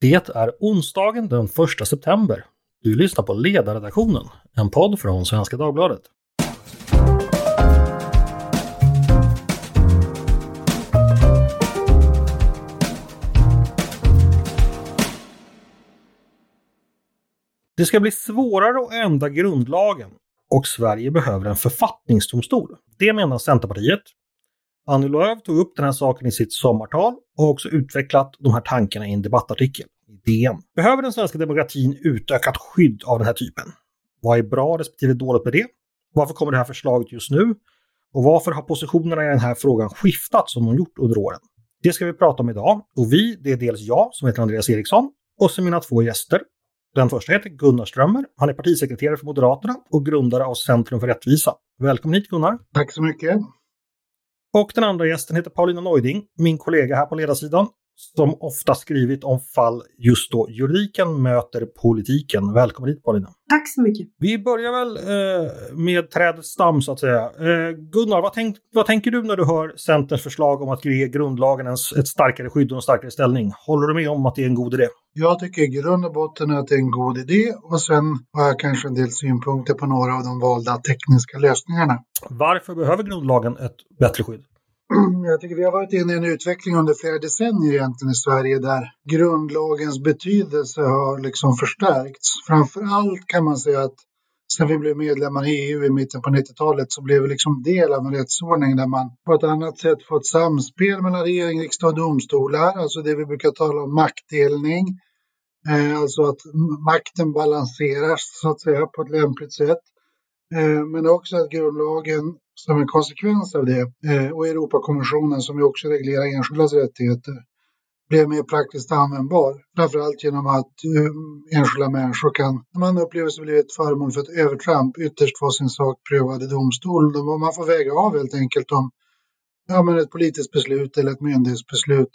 Det är onsdagen den 1 september. Du lyssnar på Ledarredaktionen, en podd från Svenska Dagbladet. Det ska bli svårare att ändra grundlagen och Sverige behöver en författningsdomstol. Det menar Centerpartiet. Annie Lööf tog upp den här saken i sitt sommartal och har också utvecklat de här tankarna i en debattartikel i DN. Behöver den svenska demokratin utökat skydd av den här typen? Vad är bra respektive dåligt med det? Varför kommer det här förslaget just nu? Och varför har positionerna i den här frågan skiftat som de gjort under åren? Det ska vi prata om idag. Och vi, det är dels jag som heter Andreas Eriksson och så mina två gäster. Den första heter Gunnar Strömmer. Han är partisekreterare för Moderaterna och grundare av Centrum för rättvisa. Välkommen hit Gunnar! Tack så mycket! Och den andra gästen heter Paulina Neuding, min kollega här på ledarsidan, som ofta skrivit om fall just då juridiken möter politiken. Välkommen hit Paulina! Tack så mycket! Vi börjar väl eh, med trädets stam så att säga. Eh, Gunnar, vad, tänk, vad, tänker du när du hör Centerns förslag om att ge grundlagen ett starkare skydd och en starkare ställning? Håller du med om att det är en god idé? Jag tycker i grund och botten att det är en god idé och sen har jag kanske en del synpunkter på några av de valda tekniska lösningarna. Varför behöver grundlagen ett bättre skydd? Mm, jag tycker vi har varit inne i en utveckling under flera decennier egentligen i Sverige där grundlagens betydelse har liksom förstärkts. Framför allt kan man säga att sen vi blev medlemmar i EU i mitten på 90-talet så blev vi liksom del av en rättsordning där man på ett annat sätt fått samspel mellan regering, riksdag och domstolar, alltså det vi brukar tala om maktdelning. Eh, alltså att makten balanseras så att säga på ett lämpligt sätt. Eh, men också att grundlagen som en konsekvens av det eh, och Europakonventionen som ju också reglerar enskildas rättigheter blev mer praktiskt användbar. Framförallt genom att uh, enskilda människor kan, när man upplever sig blivit föremål för ett övertramp, ytterst få sin sak prövad i domstol. Man får väga av helt enkelt om ja, men ett politiskt beslut eller ett myndighetsbeslut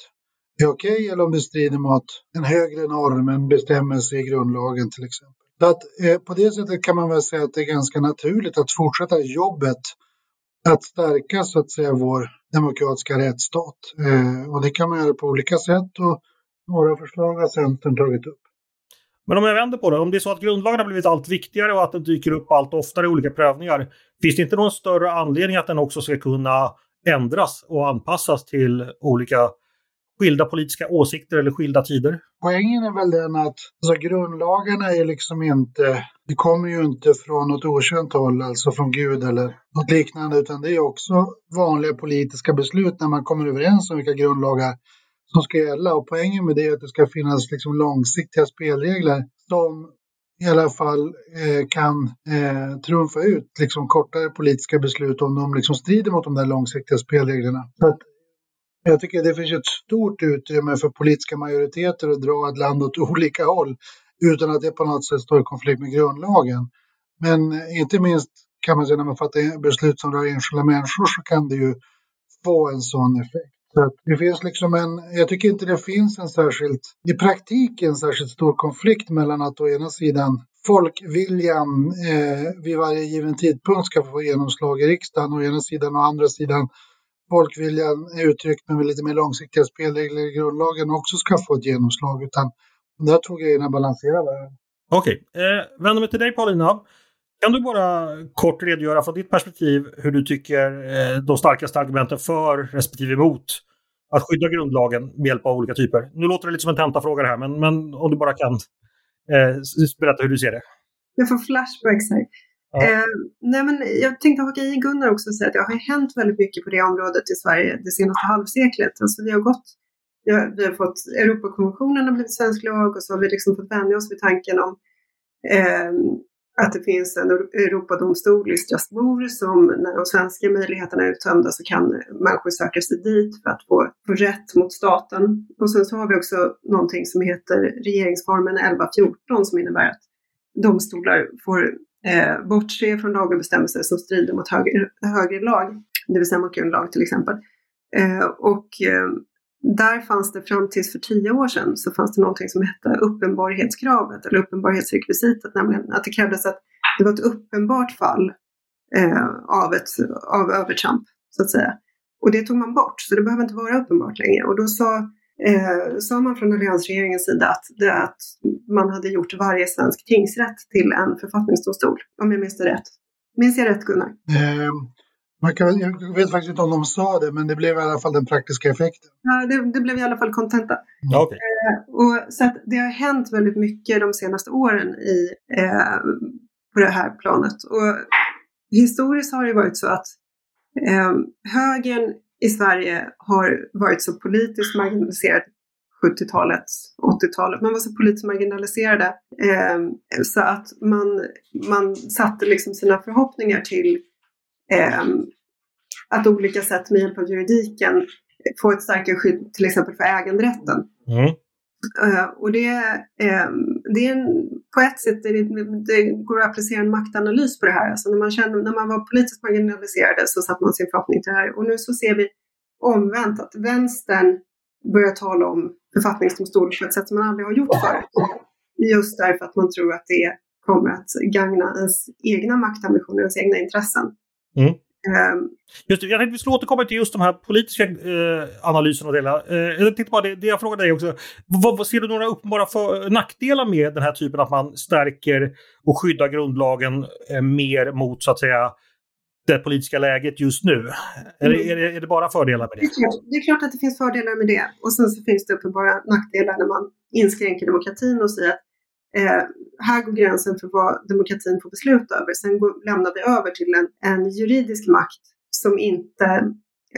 är okej okay, eller om det strider mot en högre norm, en bestämmelse i grundlagen till exempel. Så att, eh, på det sättet kan man väl säga att det är ganska naturligt att fortsätta jobbet att stärka så att säga vår demokratiska rättsstat. Eh, och det kan man göra på olika sätt och några förslag har Centern tagit upp. Men om jag vänder på det, om det är så att grundlagen har blivit allt viktigare och att den dyker upp allt oftare i olika prövningar, finns det inte någon större anledning att den också ska kunna ändras och anpassas till olika skilda politiska åsikter eller skilda tider? Poängen är väl den att alltså, grundlagarna är liksom inte, det kommer ju inte från något okänt håll, alltså från Gud eller något liknande, utan det är också vanliga politiska beslut när man kommer överens om vilka grundlagar som ska gälla. Och poängen med det är att det ska finnas liksom långsiktiga spelregler som i alla fall eh, kan eh, trumfa ut liksom kortare politiska beslut om de liksom strider mot de där långsiktiga spelreglerna. Så att jag tycker det finns ett stort utrymme för politiska majoriteter att dra ett land åt olika håll utan att det på något sätt står i konflikt med grundlagen. Men inte minst kan man säga när man fattar beslut som rör enskilda människor så kan det ju få en sån effekt. Så det finns liksom en, jag tycker inte det finns en särskilt, i praktiken särskilt stor konflikt mellan att å ena sidan folkviljan eh, vid varje given tidpunkt ska få genomslag i riksdagen och å ena sidan och andra sidan folkviljan uttryckt med lite mer långsiktiga spelregler i grundlagen också ska få ett genomslag. Utan de där två grejerna balanserar varandra. Okej, okay. eh, vänder mig till dig Paulina. Kan du bara kort redogöra från ditt perspektiv hur du tycker eh, de starkaste argumenten för respektive emot att skydda grundlagen med hjälp av olika typer? Nu låter det lite som en tentafråga det här, men, men om du bara kan eh, berätta hur du ser det. Jag får flashbacks här. Ja. Eh, nej men jag tänkte haka i Gunnar också och säga att det har hänt väldigt mycket på det området i Sverige det senaste halvseklet. Alltså vi har gått, vi har, vi har fått Europakonventionen har blivit svensk lag och så har vi liksom fått vänja oss vid tanken om eh, att det finns en Europadomstol i Strasbourg som när de svenska möjligheterna är uttömda så kan människor söka sig dit för att få, få rätt mot staten. Och sen så har vi också någonting som heter regeringsformen 1114 som innebär att domstolar får eh, bortse från lagar och bestämmelser som strider mot högre, högre lag, det vill säga mot grundlag till exempel. Eh, och eh, där fanns det fram tills för tio år sedan så fanns det någonting som hette uppenbarhetskravet eller uppenbarhetsrekvisitet, nämligen att det krävdes att det var ett uppenbart fall eh, av, ett, av övertramp, så att säga. Och det tog man bort, så det behöver inte vara uppenbart längre. Och då sa eh, sa man från alliansregeringens sida att, det, att man hade gjort varje svensk tingsrätt till en författningsdomstol, om jag minns det rätt. Minns jag rätt Gunnar? Eh, man kan, jag vet faktiskt inte om de sa det, men det blev i alla fall den praktiska effekten. Ja, det, det blev i alla fall kontenta. Okay. Eh, och, så att det har hänt väldigt mycket de senaste åren i, eh, på det här planet. Och historiskt har det varit så att eh, högern i Sverige har varit så politiskt marginaliserad 70-talet, 80-talet. Man var så politiskt marginaliserade eh, så att man, man satte liksom sina förhoppningar till eh, att olika sätt med hjälp av juridiken få ett starkare skydd till exempel för äganderätten. Mm. Eh, och det, eh, det är en, på ett sätt det, det, går att applicera en maktanalys på det här. Alltså när, man kände, när man var politiskt marginaliserade så satte man sin förhoppning till det här. Och nu så ser vi omvänt att vänstern börjar tala om författningsdomstol på ett sätt som man aldrig har gjort förut. Just därför att man tror att det kommer att gagna ens egna maktambitioner, ens egna intressen. Mm. Um, just det, jag tänkte vi skulle återkomma till just de här politiska eh, analyserna och delar. Eh, jag tänkte bara det, det jag frågade dig också. Vad, vad, ser du några uppenbara för, nackdelar med den här typen att man stärker och skyddar grundlagen eh, mer mot så att säga det politiska läget just nu? Mm. Eller är det, är det bara fördelar med det? Det är, klart, det är klart att det finns fördelar med det. Och sen så finns det uppenbara nackdelar när man inskränker demokratin och säger att Eh, här går gränsen för vad demokratin får besluta över. Sen går, lämnar vi över till en, en juridisk makt som, inte,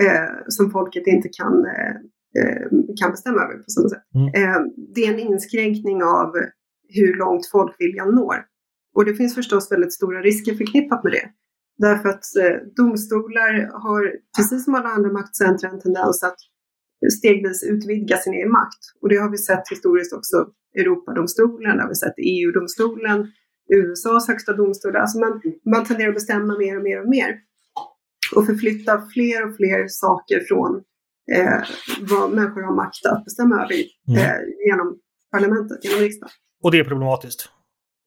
eh, som folket inte kan, eh, eh kan bestämma över på samma sätt. Mm. Eh, det är en inskränkning av hur långt folkviljan når. Och det finns förstås väldigt stora risker förknippat med det. Därför att eh, domstolar har, precis som alla andra maktcentra, en tendens att stegvis utvidga sin egen makt. Och det har vi sett historiskt också Europadomstolen, har vi sett EU-domstolen, USAs högsta domstol. Alltså man, man tenderar att bestämma mer och mer och mer. Och förflytta fler och fler saker från eh, vad människor har makt att bestämma över mm. eh, genom parlamentet, genom riksdagen. Och det är problematiskt?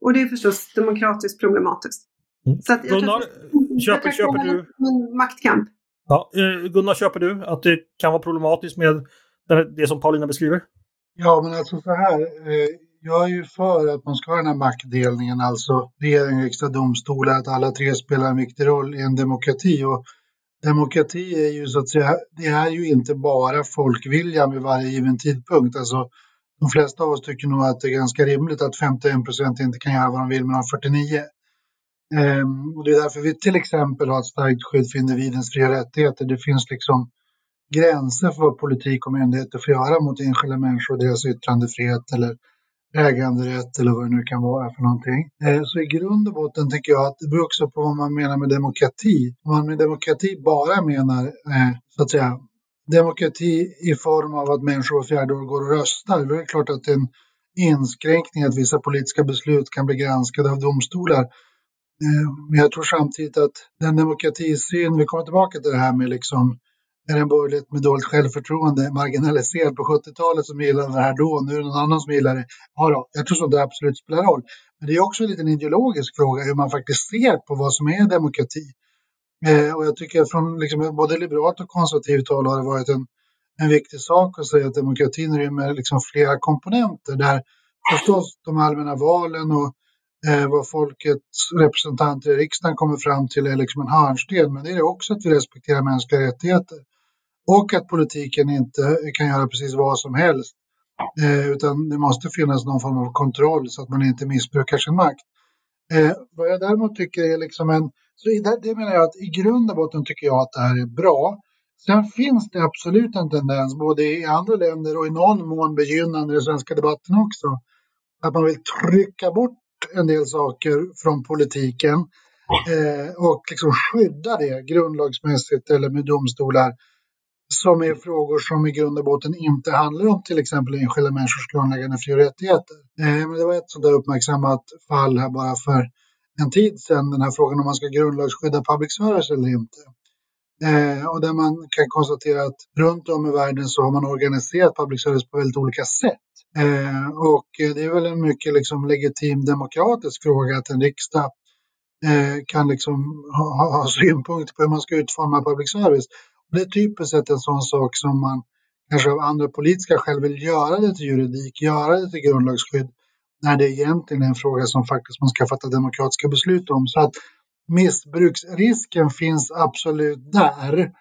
Och det är förstås demokratiskt problematiskt. Mm. Så att jag Gunnar, tror, köper, jag köper du... En maktkamp. Ja, eh, Gunnar, köper du att det kan vara problematiskt med det som Paulina beskriver? Ja, men alltså så här. Eh, jag är ju för att man ska ha den här maktdelningen, alltså regering, riksdag, domstolar, att alla tre spelar en viktig roll i en demokrati. Och demokrati är ju så att säga, det är ju inte bara folkviljan vid varje given tidpunkt. Alltså, de flesta av oss tycker nog att det är ganska rimligt att 51 procent inte kan göra vad de vill men de 49. Ehm, och det är därför vi till exempel har ett starkt skydd för individens fria rättigheter. Det finns liksom gränser för vad politik och myndigheter får göra mot enskilda människor och deras yttrandefrihet eller äganderätt eller vad det nu kan vara för någonting. Eh, så i grund och botten tycker jag att det beror också på vad man menar med demokrati. Om man med demokrati bara menar, eh, så att säga, demokrati i form av att människor var fjärde år går och röstar, då är det klart att det är en inskränkning att vissa politiska beslut kan bli granskade av domstolar. Eh, men jag tror samtidigt att den demokratisyn, vi kommer tillbaka till det här med liksom är en borgerlighet med dåligt självförtroende marginaliserad på 70-talet som gillade det här då, nu är det någon annan som gillar det. Ja då, jag tror att det absolut spelar roll. Men det är också en liten ideologisk fråga hur man faktiskt ser på vad som är demokrati. Eh, och jag tycker att från liksom, både liberalt och konservativt håll har det varit en, en viktig sak att säga att demokratin rymmer liksom flera komponenter där förstås de allmänna valen och eh, vad folkets representanter i riksdagen kommer fram till är liksom en hörnsten. Men det är också att vi respekterar mänskliga rättigheter och att politiken inte kan göra precis vad som helst. Eh, utan det måste finnas någon form av kontroll så att man inte missbrukar sin makt. Eh, vad jag däremot tycker är liksom en, så det, det menar jag att i grund och botten tycker jag att det här är bra. Sen finns det absolut en tendens, både i andra länder och i någon mån begynnande i den svenska debatten också, att man vill trycka bort en del saker från politiken eh, och liksom skydda det grundlagsmässigt eller med domstolar som är frågor som i grund och botten inte handlar om till exempel enskilda människors grundläggande fri och rättigheter. Eh, men det var ett sådant där uppmärksammat fall här bara för en tid sedan, den här frågan om man ska grundlagsskydda public service eller inte. Eh, och där man kan konstatera att runt om i världen så har man organiserat public service på väldigt olika sätt. Eh, och det är väl en mycket liksom legitim demokratisk fråga att en riksdag eh, kan liksom ha, ha synpunkter på hur man ska utforma public service. Det är typiskt sett en sån sak som man kanske av andra politiska skäl vill göra det till juridik, göra det till grundlagsskydd, när det egentligen är en fråga som faktiskt man ska fatta demokratiska beslut om. Så att missbruksrisken finns absolut där.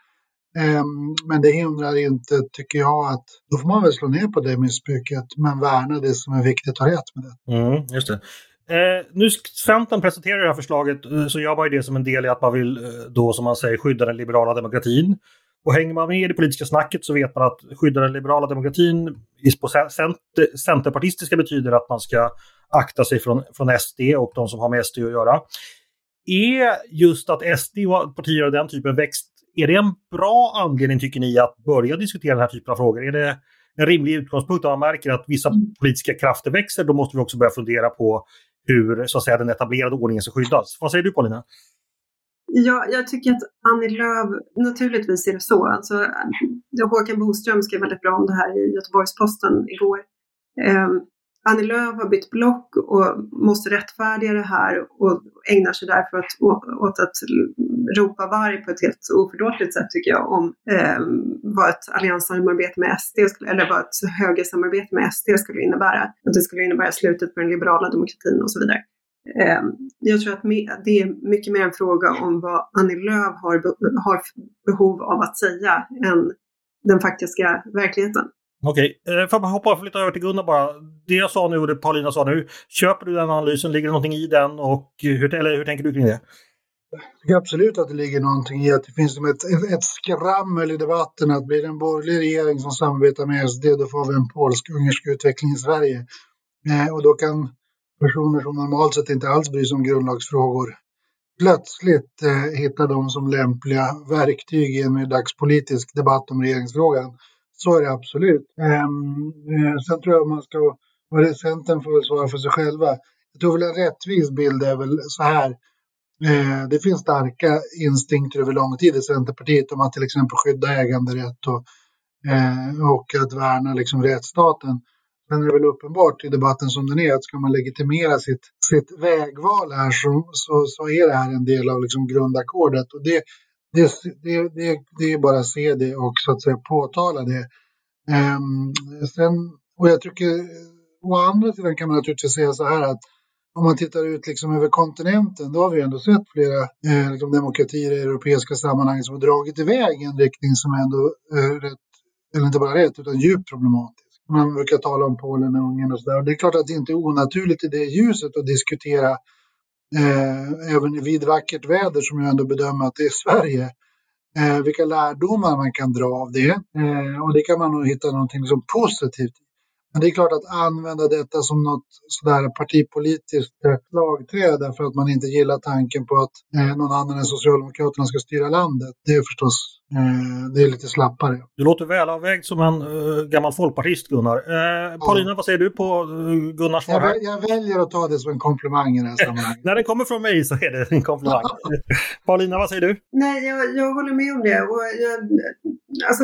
Ehm, men det hindrar inte, tycker jag, att då får man väl slå ner på det missbruket men värna det som är viktigt och rätt med det. Mm, just det. Eh, nu Centern presenterar det här förslaget eh, så jobbar det som en del i att man vill eh, då som man säger skydda den liberala demokratin. Och hänger man med i det politiska snacket så vet man att skydda den liberala demokratin på center, centerpartistiska betyder att man ska akta sig från, från SD och de som har med SD att göra. Är just att SD och partier av den typen växt, är det en bra anledning tycker ni att börja diskutera den här typen av frågor? Är det en rimlig utgångspunkt om man märker att vissa politiska krafter växer, då måste vi också börja fundera på hur så att säga, den etablerade ordningen ska skyddas. Vad säger du Paulina? Ja, jag tycker att Annie Lööf, naturligtvis är det så. Alltså, eh, Håkan Boström skrev väldigt bra om det här i Göteborgs-Posten igår. Um, Annie Lööf har bytt block och måste rättfärdiga det här och ägnar sig därför åt, åt att ropa varg på ett helt oförlåtligt sätt tycker jag om eh, vad ett allianssamarbete med SD, eller vad ett högersamarbete med SD skulle innebära. Att det skulle innebära slutet på den liberala demokratin och så vidare. Eh, jag tror att det är mycket mer en fråga om vad Annie Lööf har, har behov av att säga än den faktiska verkligheten. Okej, okay. Eh, får jag hoppa lite över till Gunnar bara. Det jag sa nu och det Paulina sa nu, köper du den analysen? Ligger det någonting i den? Och hur, eller hur tänker du kring det? Jag tycker absolut att det ligger någonting i att det finns ett, ett skrammel i debatten att blir det en borgerlig regering som samarbetar med SD då får vi en polsk-ungersk utveckling i Sverige. Eh, och då kan personer som normalt sett inte alls bryr sig om grundlagsfrågor plötsligt eh, hitta dem som lämpliga verktyg i en dagspolitisk debatt om regeringsfrågan. Så är det absolut. Um, sen tror jag man ska, vad det Centern får väl svara för sig själva. Jag tror väl en rättvis bild är väl så här. Eh, det finns starka instinkter över lång tid i Centerpartiet om att till exempel skydda äganderätt och, eh, och att värna liksom rättsstaten. Men det är väl uppenbart i debatten som den är att ska man legitimera sitt, sitt vägval här så, så, så är det här en del av liksom grundackordet. Och det, det, det, det, det är bara att se det och så att säga påtala det. Um, sen, och jag tycker, å andra sidan kan man naturligtvis säga så här att om man tittar ut liksom över kontinenten, då har vi ändå sett flera eh, liksom demokratier i europeiska sammanhang som har dragit iväg i en riktning som är ändå eh, rätt, eller inte bara rätt, utan djupt problematisk. Man brukar tala om Polen och Ungern och sådär. Det är klart att det inte är onaturligt i det ljuset att diskutera eh, även vid vackert väder som jag ändå bedömer att det är Sverige. Eh, vilka lärdomar man kan dra av det. Eh, och det kan man nog hitta någonting som positivt men det är klart att använda detta som något sådär partipolitiskt eh, slagträd därför att man inte gillar tanken på att eh, någon annan än Socialdemokraterna ska styra landet. Det är förstås eh, det är lite slappare. Du låter välavvägd som en uh, gammal folkpartist Gunnar. Uh, Paulina, ja. vad säger du på uh, Gunnars svar? Jag, jag, väljer att ta det som en komplimang i det här sammanhanget. När det kommer från mig så är det en komplimang. Paulina, vad säger du? Nej, jag, jag håller med om det. Och jag, alltså,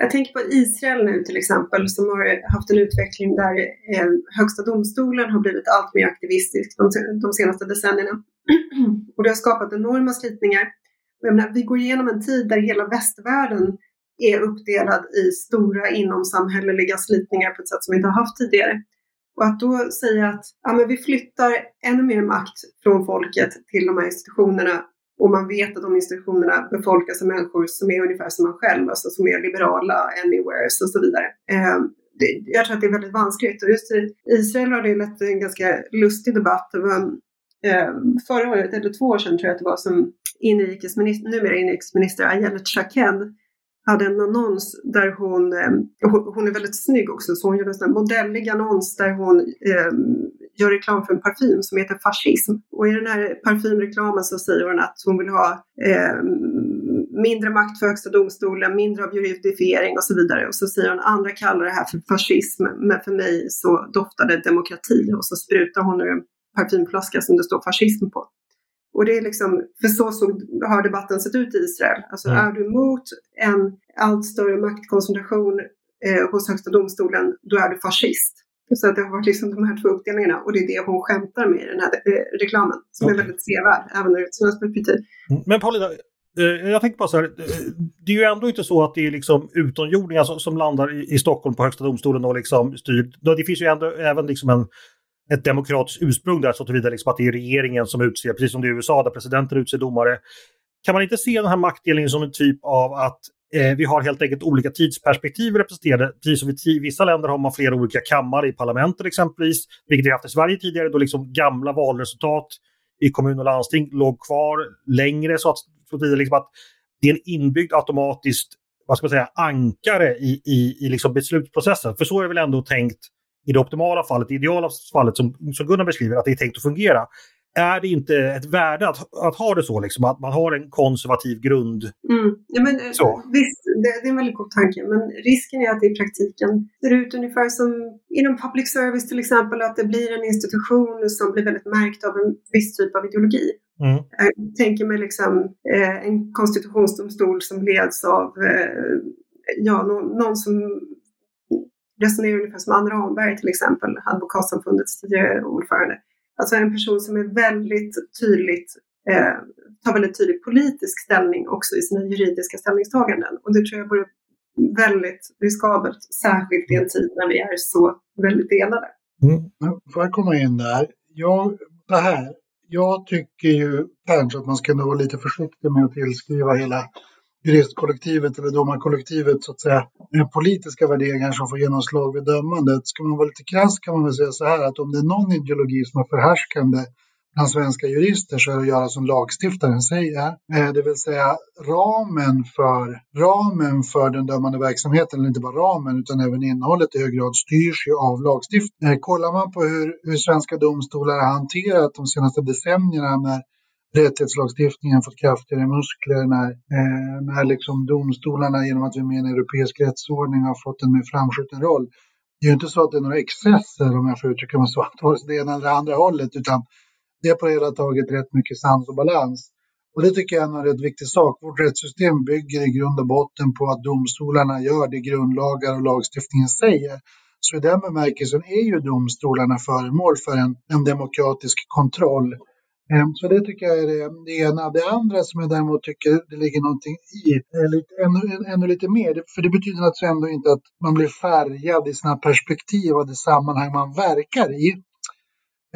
jag tänker på Israel nu till exempel som har haft en utveckling där eh, Högsta domstolen har blivit allt mer aktivistisk de, de senaste decennierna. och det har skapat enorma slitningar. Menar, vi går igenom en tid där hela västvärlden är uppdelad i stora inomsamhälleliga slitningar på ett sätt som vi inte har haft tidigare. Och att då säga att ja, men vi flyttar ännu mer makt från folket till de här institutionerna och man vet att de institutionerna befolkas av människor som är ungefär som man själv, alltså som är liberala, anywheres och så vidare. Eh, det, jag tror att det är väldigt vanskligt. Och just i Israel har det lett en ganska lustig debatt. Det var, eh, förra året, eller två år sedan tror jag att det var, som inrikesminister, numera inrikesminister Ayelet Shaked hade en annons där hon, eh, hon är väldigt snygg också, så hon gör en modellig annons där hon eh, gör reklam för en parfym som heter Fascism. Och i den här parfymreklamen så säger hon att hon vill ha eh, mindre makt för Högsta domstolen, mindre av juridifiering och så vidare. Och så säger hon andra kallar det här för fascism, men för mig så doftar det demokrati. Och så sprutar hon ur en parfymflaska som det står fascism på. Och det är liksom, för så, så har debatten sett ut i Israel. Alltså mm. är du emot en allt större maktkoncentration eh, hos Högsta domstolen, då är du fascist. Så att det har varit liksom de här två uppdelningarna och det är det hon skämtar med i den här eh, reklamen. Som okay. är väldigt sevärd, även ur ett svenskt perspektiv. Mm. Men Paulina, Eh, jag tänker bara så här, eh, det är ju ändå inte så att det är liksom utomjordingar som, som landar i, i, Stockholm på Högsta domstolen och liksom styr. Det finns ju ändå även liksom en, ett demokratiskt ursprung där så liksom att det är regeringen som utser, precis som det är i USA där presidenten utser domare. Kan man inte se den här maktdelningen som en typ av att eh, vi har helt enkelt olika tidsperspektiv representerade. Precis som i vissa länder har man flera olika kammare i parlamentet exempelvis, vilket vi haft i Sverige tidigare då liksom gamla valresultat i kommun och landsting låg kvar längre så att, så att, liksom att det är en inbyggd automatiskt vad ska man säga, ankare i, i, i liksom beslutsprocessen. För så är det väl ändå tänkt i det optimala fallet, i ideala fallet som, som Gunnar beskriver, att det är tänkt att fungera är det inte ett värde att, att ha det så, liksom, att man har en konservativ grund? Mm. Ja, men, så. Visst, det, det, är en väldigt god tanke, men risken är att det i praktiken ser ut ungefär som inom public service till exempel, att det blir en institution som blir väldigt märkt av en viss typ av ideologi. Mm. Jag tänker mig liksom, eh, en konstitutionsdomstol som leds av eh, ja, någon, någon som resonerar ungefär som Anne Ramberg till exempel, Advokatsamfundets tidigare ordförande. Alltså en person som är väldigt tydligt, eh, tar väldigt tydlig politisk ställning också i sina juridiska ställningstaganden. Och det tror jag vore väldigt riskabelt, särskilt i en tid när vi är så väldigt delade. Mm. Får jag komma in där? Jag, det här, jag tycker ju kanske att man ska vara lite försiktig med att tillskriva hela juristkollektivet eller domarkollektivet så att säga, politiska värderingar som får genomslag vid dömandet. Ska man vara lite krass kan man väl säga så här att om det är någon ideologi som är förhärskande bland svenska jurister så är det att göra som lagstiftaren säger. Eh, det vill säga ramen för, ramen för den dömande verksamheten, eller inte bara ramen utan även innehållet i hög grad styrs ju av lagstiftningen. Eh, kollar man på hur, hur svenska domstolar har hanterat de senaste decennierna när rättighetslagstiftningen fått kraftigare muskler när, eh, när liksom domstolarna genom att vi är med i en europeisk rättsordning har fått en mer framskjuten roll. Det är ju inte så att det är några excesser om jag får uttrycka mig så, vare sig det ena eller det andra hållet, utan det är på det hela taget rätt mycket sans och balans. Och det tycker jag är en rätt viktig sak. Vårt rättssystem bygger i grund och botten på att domstolarna gör det grundlagar och lagstiftningen säger. Så i den bemärkelsen är ju domstolarna föremål för en, en demokratisk kontroll Ehm, så det tycker jag är det, det ena. Det andra som jag däremot tycker det ligger någonting i, är lite, ännu, ännu lite mer, för det betyder naturligtvis ändå inte att man blir färgad i sina perspektiv av det sammanhang man verkar i.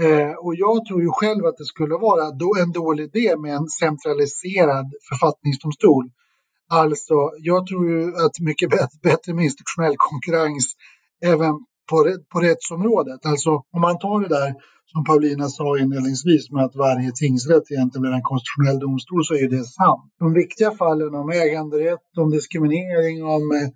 Eh, och jag tror ju själv att det skulle vara då en dålig idé med en centraliserad författningsdomstol. Alltså, jag tror ju att mycket bättre med institutionell konkurrens även på, på rättsområdet. Alltså om man tar det där som Paulina sa inledningsvis med att varje tingsrätt egentligen blir en konstitutionell domstol så är det sant. De viktiga fallen om äganderätt, om diskriminering, om, eh,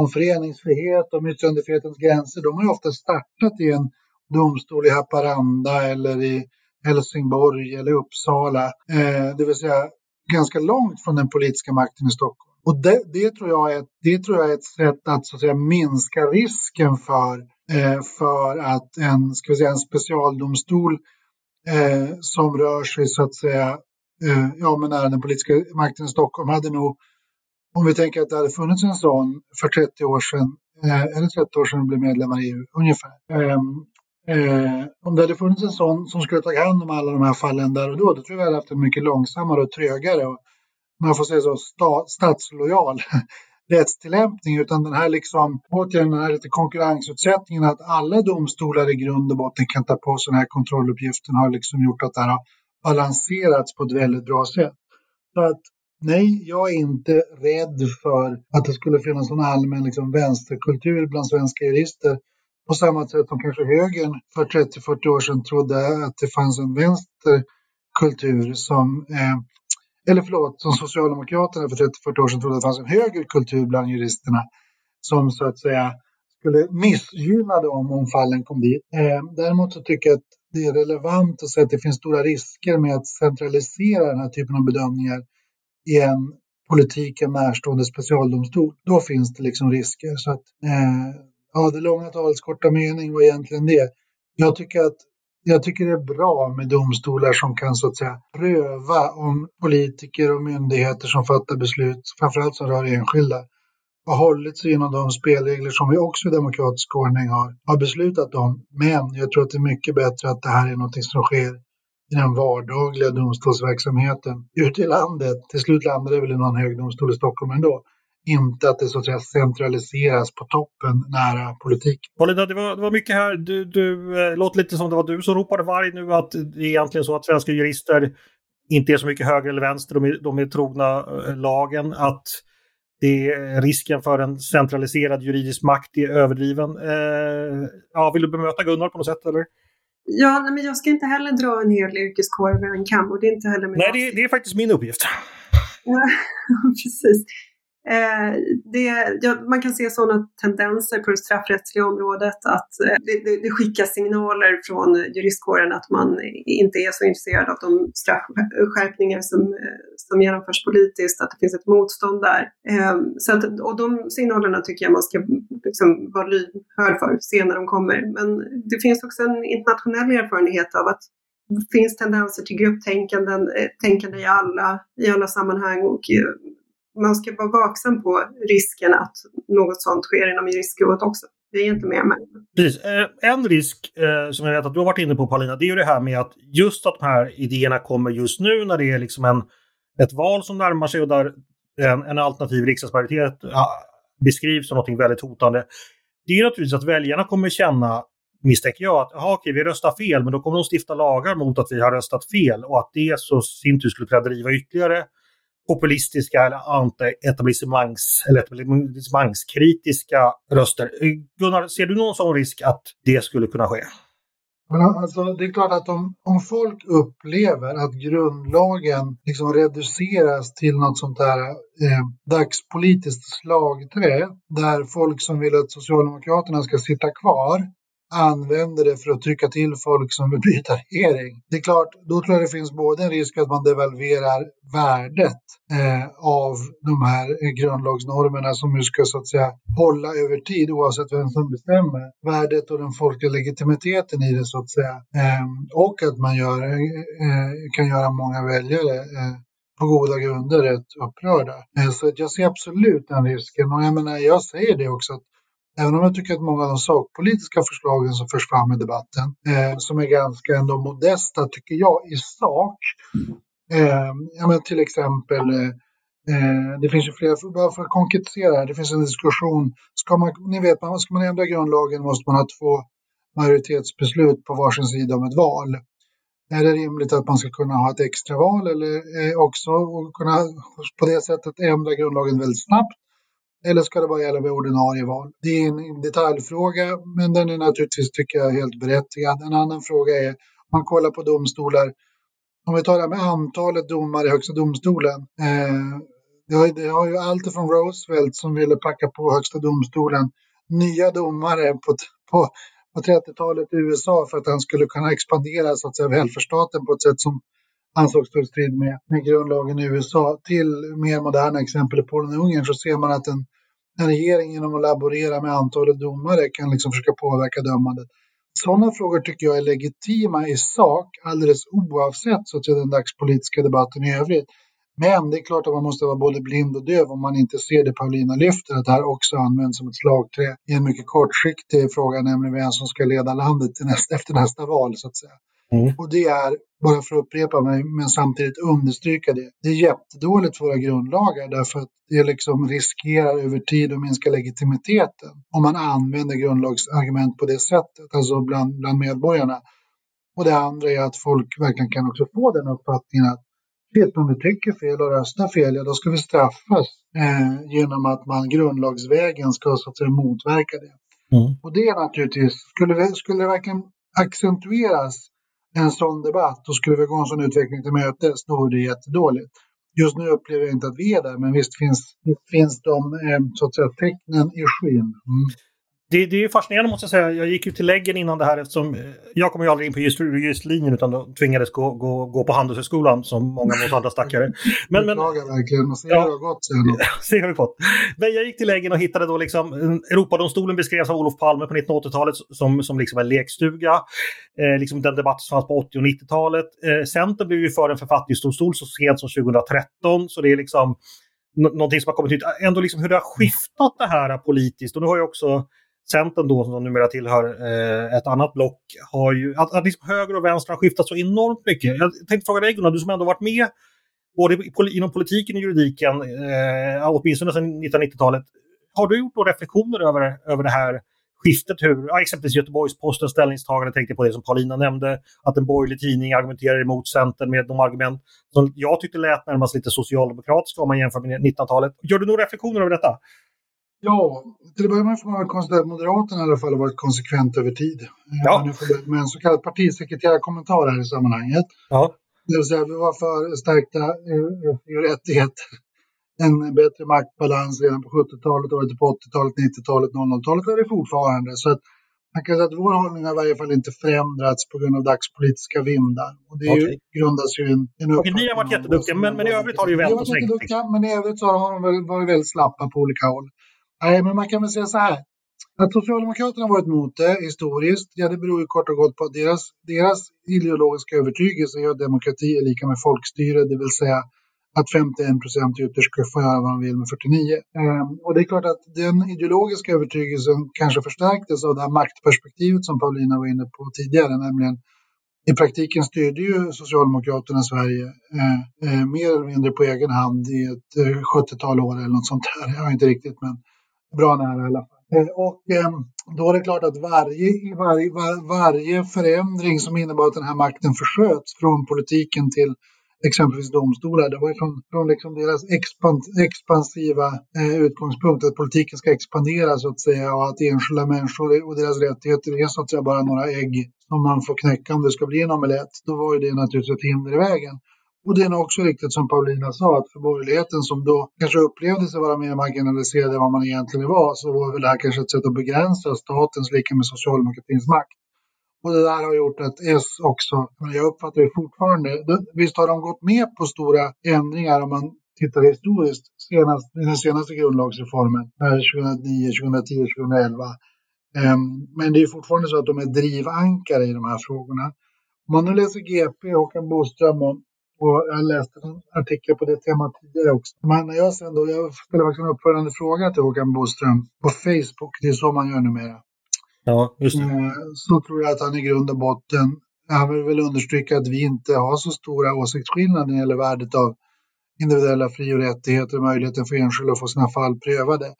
om föreningsfrihet, om yttrandefrihetens gränser, de har ofta startat i en domstol i Haparanda eller i Helsingborg eller Uppsala. Eh, det vill säga ganska långt från den politiska makten i Stockholm. Och det, det, tror, jag är, det tror jag är ett sätt att, så att säga, minska risken för Eh, för att en, ska vi säga, en specialdomstol eh, som rör sig så att säga eh, ja, men nära den politiska makten i Stockholm hade nog, om vi tänker att det hade funnits en sån för 30 år sedan, eh, eller 30 år sedan vi blev medlemmar i EU ungefär. Ehm, eh, om det hade funnits en sån som skulle ta hand om alla de här fallen där och då, då tror jag vi hade haft en mycket långsammare och trögare och man får säga så, sta, statslojal rättstillämpning utan den här liksom, återigen den här lite konkurrensutsättningen att alla domstolar i grund och botten kan ta på sig den här kontrolluppgiften har liksom gjort att det här har balanserats på ett väldigt bra sätt. Så att nej, jag är inte rädd för att det skulle finnas någon allmän liksom, vänsterkultur bland svenska jurister på samma sätt som kanske högern för 30-40 år sedan trodde att det fanns en vänsterkultur som eh, eller förlåt, som Socialdemokraterna för 30-40 år sedan trodde att det fanns en högre kultur bland juristerna som så att säga skulle missgynna dem om fallen kom dit. Eh, däremot så tycker jag att det är relevant att säga att det finns stora risker med att centralisera den här typen av bedömningar i en politiken närstående specialdomstol. Då finns det liksom risker. Så att, eh, ja, det långa talets korta mening var egentligen det. Jag tycker att jag tycker det är bra med domstolar som kan så att säga pröva om politiker och myndigheter som fattar beslut, framförallt som rör enskilda, har hållit sig inom de spelregler som vi också i demokratisk ordning har, har beslutat om. Men jag tror att det är mycket bättre att det här är något som sker i den vardagliga domstolsverksamheten ute i landet. Till slut landar det väl i någon hög domstol i Stockholm ändå. Inte att det så att säga centraliseras på toppen nära politiken. Paulina, det var, det var mycket här. Du, du eh, låter lite som det var du som ropade varg nu att det är egentligen så att svenska jurister inte är så mycket höger eller vänster, de är, de är trogna eh, lagen. Att det är risken för en centraliserad juridisk makt är överdriven. Eh, ja, vill du bemöta Gunnar på något sätt eller? Ja, nej, men jag ska inte heller dra en hel yrkeskår över en kam och det är inte heller min Nej, det, det är faktiskt min uppgift. Ja, precis. Eh, det, ja, man kan se sådana tendenser på det straffrättsliga området att eh, det, det, skickas signaler från juristkåren att man inte är så intresserad av de straffskärpningar som, eh, som genomförs politiskt, att det finns ett motstånd där. Eh, så att, och de signalerna tycker jag man ska liksom, vara lyhörd för, se när de kommer. Men det finns också en internationell erfarenhet av att det finns tendenser till grupptänkande eh, tänkande i alla, i alla sammanhang och eh, man ska vara vaksam på risken att något sånt sker inom juristskrået också. Det är inte mer med. Precis. Eh, en risk eh, som jag vet att du har varit inne på Paulina, det är ju det här med att just att de här idéerna kommer just nu när det är liksom en, ett val som närmar sig och där en, en alternativ riksdagsmajoritet ja, beskrivs som något väldigt hotande. Det är naturligtvis att väljarna kommer känna misstänker jag att aha, okej, vi röstar fel, men då kommer de stifta lagar mot att vi har röstat fel och att det så sin tur skulle kunna driva ytterligare populistiska eller anti-etablissemangs eller etablissemangskritiska röster. Gunnar, ser du någon sån risk att det skulle kunna ske? Alltså, det är klart att om, om folk upplever att grundlagen liksom reduceras till något sånt där eh, dagspolitiskt slagträ där folk som vill att Socialdemokraterna ska sitta kvar använder det för att trycka till folk som vill byta regering. Det är klart, då tror jag det finns både en risk att man devalverar värdet eh, av de här grundlagsnormerna som nu ska så att säga hålla över tid oavsett vem som bestämmer. Värdet och den folkliga legitimiteten i det så att säga. Eh, och att man gör, eh, kan göra många väljare eh, på goda grunder rätt upprörda. Eh, så jag ser absolut den risken och jag menar, jag säger det också att Även om jag tycker att många av de sakpolitiska förslagen som förs fram i debatten, eh, som är ganska ändå modesta tycker jag i sak. Eh, ja, men till exempel, eh, eh det finns ju flera, bara för att konkretisera det finns en diskussion. Ska man, ni vet, ska man ändra grundlagen måste man ha två majoritetsbeslut på varsin sida om ett val. Är det rimligt att man ska kunna ha ett extraval eller eh, också och kunna på det sättet ändra grundlagen väldigt snabbt? Eller ska det bara gälla vid ordinarie val? Det är en detaljfråga, men den är naturligtvis, tycker jag, helt berättigad. En annan fråga är, om man kollar på domstolar, om vi talar med antalet domare i Högsta domstolen. Eh, det, har, det har ju allt från Roosevelt som ville packa på Högsta domstolen nya domare på, på, på 30-talet i USA för att han skulle kunna expandera så att säga, välfärdsstaten på ett sätt som ansågs stå i strid med, med grundlagen i USA till mer moderna exempel i Polen och Ungern så ser man att en, en regering genom att laborera med antalet domare kan liksom försöka påverka dömandet. Sådana frågor tycker jag är legitima i sak alldeles oavsett så att säga, den dagspolitiska debatten i övrigt. Men det är klart att man måste vara både blind och döv om man inte ser det Paulina lyfter, att det här också används som ett slagträ i en mycket kortsiktig fråga, nämligen vem som ska leda landet till nästa, efter nästa val så att säga. Mm. Och det är, bara för att upprepa mig, men samtidigt understryka det, det är jättedåligt för våra grundlagar därför att det liksom riskerar över tid att minska legitimiteten om man använder grundlagsargument på det sättet, alltså bland, bland medborgarna. Och det andra är att folk verkligen kan också få den uppfattningen att vet om vi tycker fel och röstar fel, ja då ska vi straffas eh, genom att man grundlagsvägen ska så att säga motverka det. Mm. Och det är naturligtvis, skulle, vi, skulle det verkligen accentueras en sån debatt och skulle vi gå en sån utveckling till mötes, då vore det jättedåligt. Just nu upplever jag inte att vi är där, men visst finns, visst finns de eh, så att säga, tecknen i skyn. Mm det, det är fascinerande måste jag säga. Jag gick ju till läggen innan det här eftersom eh, jag kom ju aldrig in på just, juristlinjen utan då tvingades gå, gå, gå på Handelshögskolan som många av oss andra stackare. Men, men, verkligen. Se hur det gått Se hur det gått. Men jag gick till läggen och hittade då liksom Europadomstolen beskrevs av Olof Palme på 1980-talet som, som liksom en lekstuga. Eh, liksom den debatt som fanns på 80 och 90-talet. Eh, Centern blev ju för en författningsdomstol så sent som 2013 så det är liksom någonting som har kommit ut. Ändå liksom hur det har skiftat det här politiskt och nu har ju också Centern då, som numera tillhör eh, ett annat block, har ju, att, att liksom höger och vänster har skiftat så enormt mycket. Jag tänkte fråga dig Gunnar, du som ändå varit med både inom politiken och juridiken, eh, åtminstone sedan 1990-talet. Har du gjort några reflektioner över, över det här skiftet? Hur, ja, exempelvis Göteborgs-Postens ställningstagande tänkte på det som Paulina nämnde, att en borgerlig tidning argumenterar emot Centern med de argument som jag tyckte lät närmast lite socialdemokratiska om man jämför med 1900-talet. Gör du några reflektioner över detta? Ja, till att börja med får man konstatera att Moderaterna i alla fall har varit konsekvent över tid. Ja. Med en så kallad partisekreterarkommentar här i sammanhanget. Ja. Det vill säga, vi var för stärkta eh, rättigheter. En bättre maktbalans redan på 70-talet, och på 80-talet, 90-talet, 00-talet och det fortfarande. Så att man kan säga att vår hållning har i varje fall inte förändrats på grund av dagspolitiska vindar. Och det okay. grundas ju i en, en Okej, ni har varit jätteduktiga, men, men i övrigt har det ju vänt och svängt. Men i övrigt så har de varit väldigt slappa på olika håll. Nej, men man kan väl säga så här. Att Socialdemokraterna varit emot det historiskt, ja, det beror ju kort och gott på att deras, deras ideologiska övertygelse är att demokrati är lika med folkstyre, det vill säga att 51 procent ytterst ska få göra vad de vill med 49. Ehm, och det är klart att den ideologiska övertygelsen kanske förstärktes av det här maktperspektivet som Paulina var inne på tidigare, nämligen i praktiken styrde ju Socialdemokraterna Sverige eh, eh, mer eller mindre på egen hand i ett eh, 70-tal år eller något sånt där. Jag har inte riktigt, men bra nära i alla fall. Eh, och ehm, då är det klart att varje, varje, varje förändring som innebar att den här makten försköts från politiken till exempelvis domstolar. Det var ju från, från liksom deras expans, expansiva eh, utgångspunkt att politiken ska expandera så att säga och att enskilda människor och deras rättigheter är så att säga bara några ägg som man får knäcka om det ska bli en omelett. Då var ju det naturligtvis ett hinder i vägen. Och det är nog också riktigt som Paulina sa, att för borgerligheten som då kanske upplevde sig vara mer marginaliserad än vad man egentligen var, så var väl det här kanske ett sätt att begränsa statens lika med socialdemokratins makt. Och det där har gjort att S också, men jag uppfattar det fortfarande, visst har de gått med på stora ändringar om man tittar historiskt, senast, den senaste grundlagsreformen, 2009, 2010, 2011. Men det är fortfarande så att de är drivankare i de här frågorna. Om man nu läser GP, Håkan Boström och och jag läste en artikel på det temat tidigare också. Men när jag sen då, jag ställde faktiskt en uppföljande fråga till Håkan Boström på Facebook, det är så man gör numera. Ja, just det. Eh, så tror jag att han i grund och botten, han vill väl understryka att vi inte har så stora åsiktsskillnader när det gäller värdet av individuella fri och rättigheter och möjligheten för enskilda att få sina fall prövade.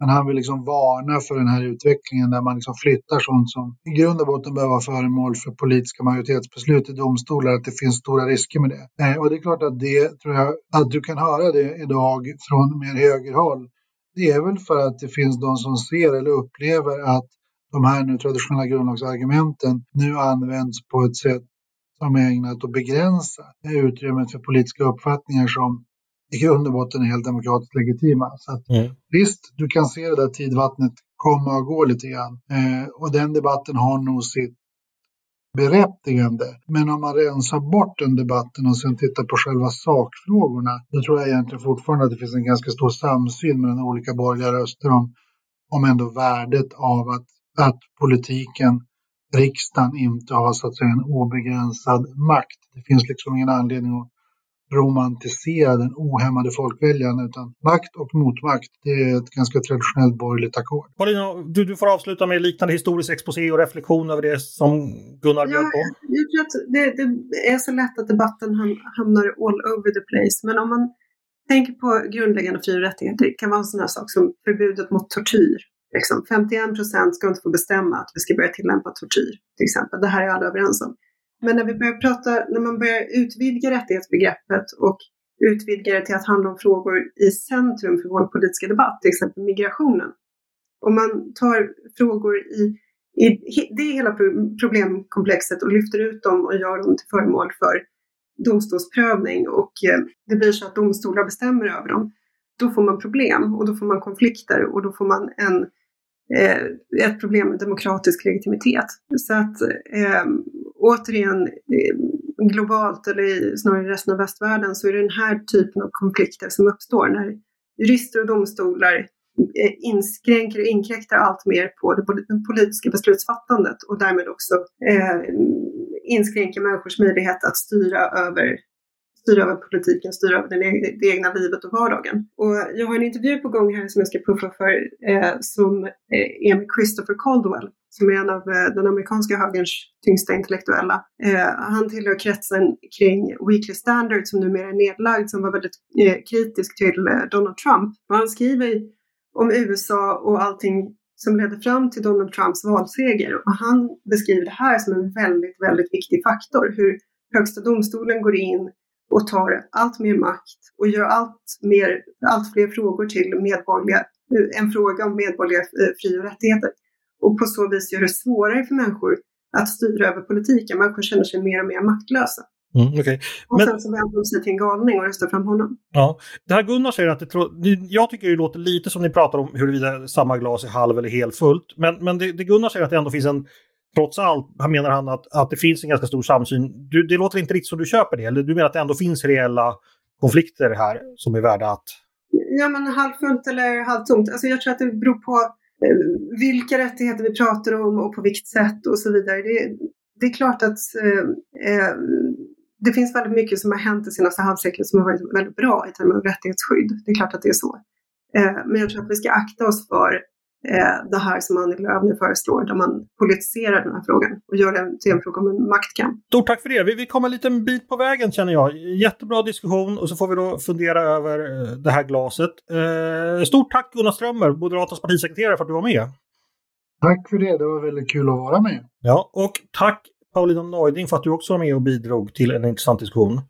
Men han vill liksom varna för den här utvecklingen där man liksom flyttar sånt som i grund och botten behöver vara föremål för politiska majoritetsbeslut i domstolar, att det finns stora risker med det. Eh, och det är klart att det tror jag att du kan höra det idag från mer högerhåll. Det är väl för att det finns de som ser eller upplever att de här nu traditionella grundlagsargumenten nu används på ett sätt som är ägnat att begränsa utrymmet för politiska uppfattningar som i grund och botten är helt demokratiskt legitima. Så att, mm. Visst, du kan se det där tidvattnet komma och gå lite grann. Eh, och den debatten har nog sitt berättigande. Men om man rensar bort den debatten och sen tittar på själva sakfrågorna, då tror jag egentligen fortfarande att det finns en ganska stor samsyn mellan olika borgerliga röster om, om ändå värdet av att, att politiken, riksdagen, inte har så att säga en obegränsad makt. Det finns liksom ingen anledning att romantisera den ohämmade folkviljan utan makt och motmakt. Det är ett ganska traditionellt borgerligt ackord. Paulina, du, du får avsluta med liknande historisk exposé och reflektion över det som Gunnar bjöd på. Jag tror att det, det, är så lätt att debatten hamnar all over the place. Men om man tänker på grundläggande fri och rättigheter, det kan vara en sån här sak som förbudet mot tortyr. Liksom 51 procent ska inte få bestämma att vi ska börja tillämpa tortyr, till exempel. Det här är alla överens om. Men när vi börjar prata, när man börjar utvidga rättighetsbegreppet och utvidga det till att handla om frågor i centrum för vår politiska debatt, till exempel migrationen. Om man tar frågor i, i det hela problemkomplexet och lyfter ut dem och gör dem till föremål för domstolsprövning och eh, det blir så att domstolar bestämmer över dem, då får man problem och då får man konflikter och då får man en, eh, ett problem med demokratisk legitimitet. Så att eh, återigen, eh, globalt eller snarare i resten av västvärlden så är det den här typen av konflikter som uppstår när jurister och domstolar eh, inskränker och inkräktar allt mer på det politiska beslutsfattandet och därmed också eh, inskränker människors möjlighet att styra över styra över politiken, styra över det, det egna livet och vardagen. Och jag har en intervju på gång här som jag ska puffa för eh, som eh, är med Christopher Caldwell som är en av eh, den amerikanska högerns tyngsta intellektuella. Eh, han tillhör kretsen kring Weekly Standard som numera är nedlagd som var väldigt eh, kritisk till eh, Donald Trump. Och han skriver om USA och allting som ledde fram till Donald Trumps valseger. Och han beskriver det här som en väldigt, väldigt viktig faktor. Hur Högsta domstolen går in och tar allt mer makt och gör allt, mer, allt fler frågor till medborgerliga, en fråga om medborgerliga eh, fri och rättigheter. Och på så vis gör det svårare för människor att styra över politiken. Människor känner sig mer och mer maktlösa. Mm, okay. Och Men, sen så vänder de sig till en galning och röstar fram honom. Ja, det här Gunnar säger att det, jag tycker det låter lite som ni pratar om huruvida samma glas är halv eller helt fullt. Men, men det, det Gunnar säger att det ändå finns en, trots allt, han menar han att, att det finns en ganska stor samsyn. Du, det låter inte riktigt som du köper det, eller du menar att det ändå finns reella konflikter här som är värda att... Ja, men halvfullt eller halvtomt. Alltså jag tror att det beror på eh, vilka rättigheter vi pratar om och på vilket sätt och så vidare. Det, det är klart att eh, eh, det finns väldigt mycket som har hänt det senaste halvseklet som har varit väldigt bra i termer av rättighetsskydd. Det är klart att det är så. Eh, men jag tror att vi ska akta oss för det här som Annie Lööf nu föreslår, där man politiserar den här frågan och gör den till en fråga om en maktkamp. Stort tack för det. Vi, vi kommer en liten bit på vägen känner jag. Jättebra diskussion och så får vi då fundera över eh, det här glaset. Stort tack Gunnar Strömmer, Moderaternas partisekreterare, för att du var med. Tack för det. Det var väldigt kul att vara med. Ja, och tack Paulina Neuding för att du också var med och bidrog till en intressant diskussion.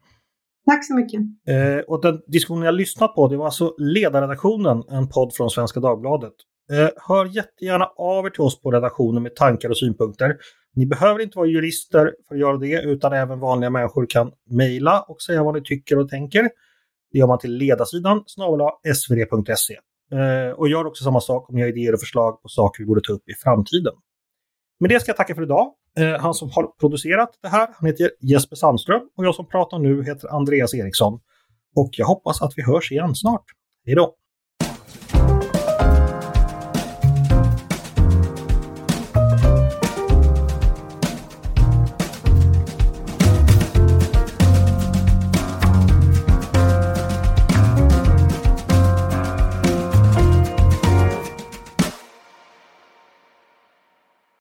Tack så mycket. Eh, och den diskussionen jag lyssnat på det var alltså Ledarredaktionen, en podd från Svenska Dagbladet. Eh, hör jättegärna av er till oss på redaktionen med tankar och synpunkter. Ni behöver inte vara jurister för att göra det, utan även vanliga människor kan mejla och säga vad ni tycker och tänker. Det gör man till ledarsidan snabel svd.se. Eh, och gör också samma sak om ni har idéer och förslag på saker vi borde ta upp i framtiden. Med det ska jag tacka för idag. Eh, han som har producerat det här, han heter Jesper Sandström och jag som pratar nu heter Andreas Eriksson. Och jag hoppas att vi hörs igen snart. Hej då!